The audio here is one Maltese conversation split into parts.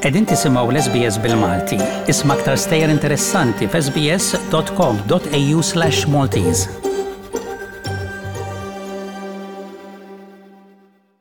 Qegħdin tisimgħu l-SBS bil-Malti. Isma' aktar stejjer interessanti f'sbs.com.au/maltese.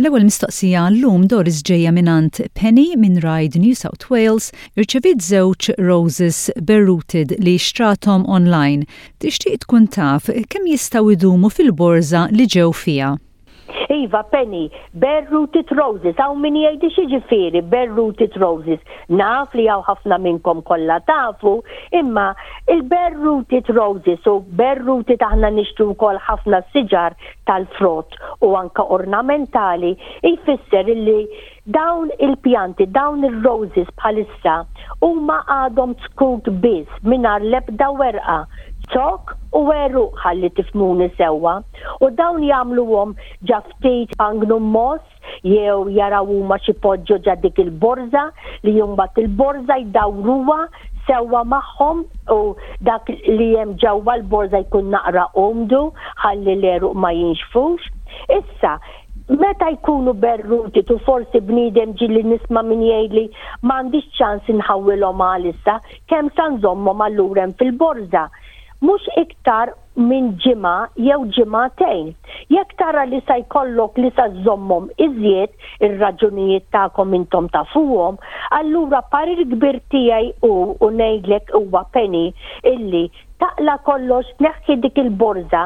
L-ewwel mistoqsija għallum Doris ġejja mingħand Penny minn Ryde New South Wales, irċeviet żewġ roses berruted li xtrathom online. Tixtieq tkun taf kemm jistgħu jdumu fil-borża li ġew fiha. Iva Penny, berruted roses, hawn min jgħidi x'jiġifieri berruted roses? Naf li hawn ħafna minnkom kollha tafu, imma il-berruted roses u berruted aħna nixtru wkoll ħafna siġar tal-frott u anke ornamentali jfisser illi dawn il-pjanti, dawn ir-roses bħalissa huma għadhom zkut biss mingħajr l-ebda werqa, zokk u għeruq ħalli tifhmuni sewwa, u dawn jagħmluhom ġa ftit pangnummos. jew jaraw huma x'jpoġġu ġa dik il-borża li mbagħad il-borża jdawruha sewwa magħhom u dak li hemm ġewwa l-borża jkun naqra umdu ħalli l-għeruq ma jinxfux. Issa, meta jkunu berruti tu forsi bniedem ġieli nisma' min jgħidli m'għandix ċans inħawwilhom għalissa, kemm sa nżommhom allura hemm fil-borża. Mhux iktar minn ġimgħa jew ġimgħatejn. Jekk tara li sa jkollok li sa żżommhom iżjed, ir-raġunijiet tagħkom intom tafuhom, allura parir kbir tiegħi hu u ngħidlek huwa Penny illi taqla' kollox tneħħi dik il-borża,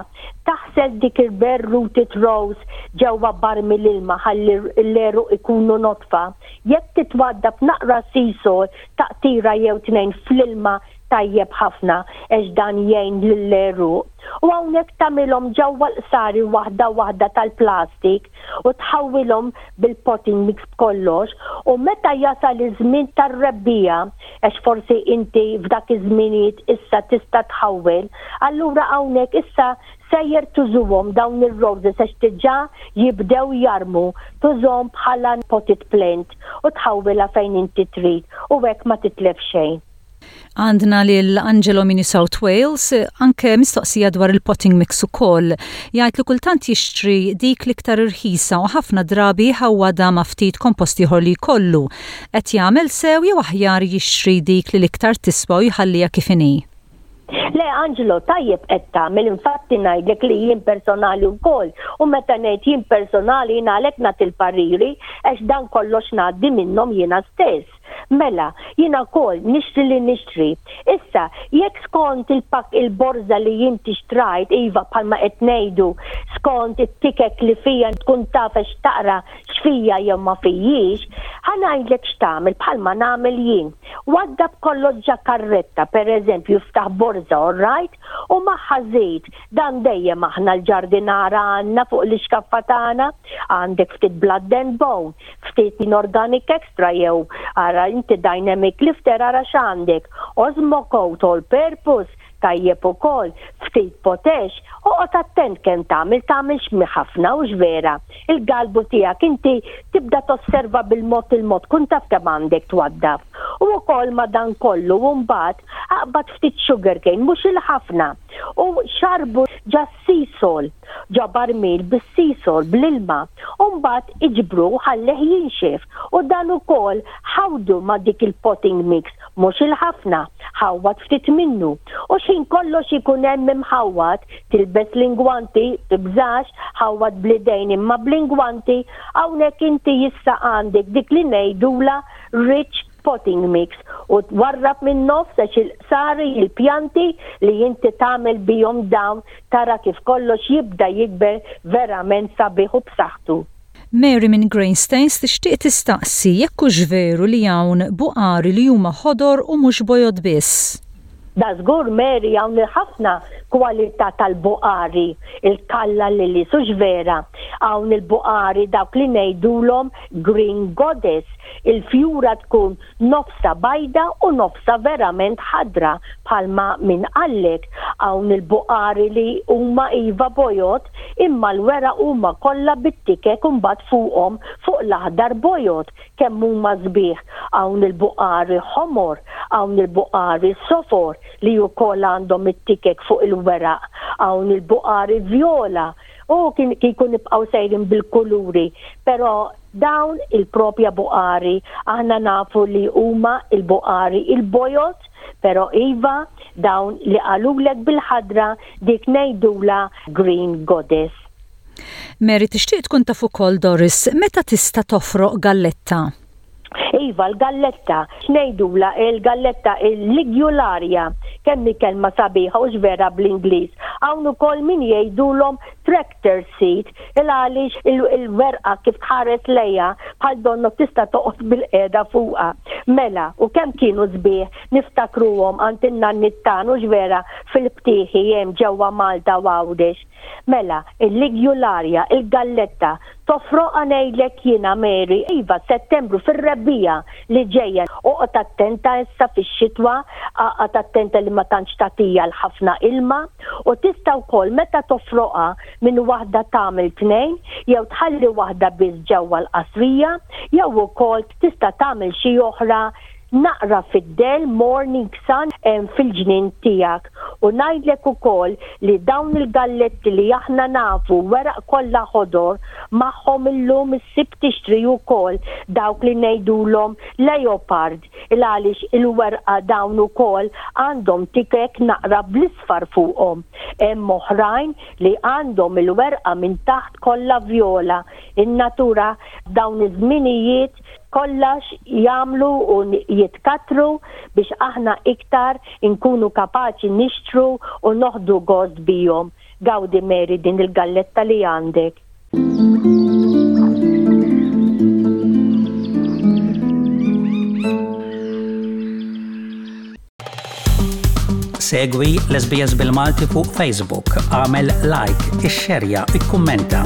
taħsel dik il-bare rooted rose ġewwa barmi l-ilma ħalli l-għeruq ikunu nodfa, jekk titwaddab naqra sea salt taqtira jew tnejn fl-ilma Tajjeb ħafna għax dan jgħin lill-għeruq u hawnhekk tagħmilhom ġewwa l-qsari waħda waħda tal-plastik u tħawwilhom bil-potting mix b'kollox u meta jasal iż-żmien tar-rebbiegħa għax forsi inti f'dak iż-żminijiet issa tista' tħawwel allura hawnhekk issa sejjer tużuhom dawn ir-roses għax diġà jibdew jarmu tużhom bħala potted plant u tħawwilha fejn inti trid u hekk ma titlef xejn. Għandna lil Angelo Mini South Wales, anke mistoqsija dwar il-potting mix ukoll. Jgħid li kultant jixtri dik l-iktar irħisa u ħafna drabi jħawwadha ma' ftit kompost ieħor li jkollu. Qed jagħmel sew jew aħjar jixtri dik li l-iktar tiswa u jħalliha kif inhi? Le Angelo, tajjeb qed tagħmel, infatti ngħidlek li jien personali wkoll u meta ngħid jien personali jien għalhekk nagħti l-pariri għax dan kollox ngħaddi minnhom jiena stess. Mela, jiena wkoll nixtri li nixtri. Issa, jekk skont il-pakk il-borża li inti xtrajt, iva, bħalma qed ngħidu, skont it-ticket li fija int tkun taf għax taqra x'fija jew ma fijiex, ħa ngħidlek x'tagħmel, bħalma nagħmel jien. Waddab kollox ġa karretta, pereżempju ftaħ borża all right, u magħha żid, dan dejjem aħna l-ġardinara għandna fuq l-ixkaffa tagħna, għandek ftit blood and bone, ftit inorganic extra jew ara inti dynamic lifter ara x'għandek, osmocoat all purpose tajjeb ukoll, ftit potash, oqgħod attent kemm tagħmel tagħmel x'mih ħafna hux vera, il-galbu tiegħek inti tibda tosserva bil-mod il-mod tkun taf kemm għandek twaddaf u ukoll ma' dan kollu u mbagħad aqbad ftit sugarcane mhux il-ħafna u xarrbu ġas-sea salt. ġo barmil bis-sisol bl-ilma u mbagħad iġbru u ħallih jinxef u dan ukoll ħawdu ma' dik il-potting mix mhux il-ħafna, ħawwad ftit minnu u x'ħin kollox ikun hemm imħawwad, tilbes l-ingwanti, tibżax, ħawwad bl-idejn imma bl-ingwanti, hawnhekk inti issa għandek dik li ngħidulha rich potting mix u twarrab min-nofs għax il-qsari il-pjanti li inti tagħmel bihom dawn tara kif kollox jibda jikber verament sabiħ u b'saħħtu. Mary minn Greystanes tixtieq tistaqsi jekk hux veru li hawn buqari li huma ħodor u mhux bojod biss. Dażgur Mary hawn ħafna kwalità tal-buqari, il-kalla lilies hux vera? Hawn il-buqari dawk li ngħidulhom Green Goddess, il-fjura tkun nofsha bajda u nofsha verament ħadra bħalma min qallek, hawn il-buqari li huma iva bojod imma l-weraq huma kollha bit-tikek u mbagħad fuqhom fuq l-aħdar bojod kemm huma sbieħ, hawn il-buqari ħomor, hawn il-buqari sofor li ukoll għandhom it-tikek fuq il-weraq, hawn il-buqari vjola, U kien kieku nibqgħu sejrin bil-kuluri, però dawn il-propja buqari, aħna nafu li huma l-buqari il-bojod, però iva, dawn li qalulek bil-ħadra dik ngħidulha green goddess. Mary, tixtieq tkun taf ukoll Doris, meta tista' tofroq galletta? Iva, l-galletta, x'ngħidulha, il-galletta ligjularja, kemm hi kelma sabiħa u x'vera bl-Ingliż. Hawn ukoll min jgħidulhom tractor seat il għaliex il-werqa kif tħares lejha bħal donnok tista' toqgħod bilqiegħda fuqha. Mela, u kemm kienu sbieħ niftakruhom għand in-nanniet tagħna u x'vera fil-btieħi hemm ġewwa Malta u Għawdex. Mela, il-ligularia, il-galletta, tofroqha ngħidlek jiena Mary, iva, f'Settembru, fir-rebbiegħa li ġejja. Oqgħod attenta issa fix-xitwa, aqgħad attenta li ma tantx tagħtiha l-ħafna ilma, u tista' wkoll meta tofroqha minn waħda tagħmel tnejn jew tħalli waħda biss ġewwa l-qasrija, jew ukoll tista' tagħmel xi oħra Naqra fid-dell mor nigsa fil-ġnien tiegħek u ngħidlek ukoll li dawn il-galletti li aħna nafu weraq kollha ħodor magħhom illum issib tixtri ukoll dawk li ngħidulhom leopard il-għaliex il-werqa dawn ukoll għandhom tikek naqra bl-isfar fuqhom. Hemm oħrajn li għandhom il-werqa minn taħt kollha vjola. In-natura f'dawn iż-żminijiet kollox jagħmlu u jitkattru biex aħna iktar inkunu kapaċi nixtru u noħdu gost bihom. Gawdi Mary din il-galletta li għandek. Segwi l-SBS bil-Malti fuq Facebook, għamel like, ixxerja, ikkummenta.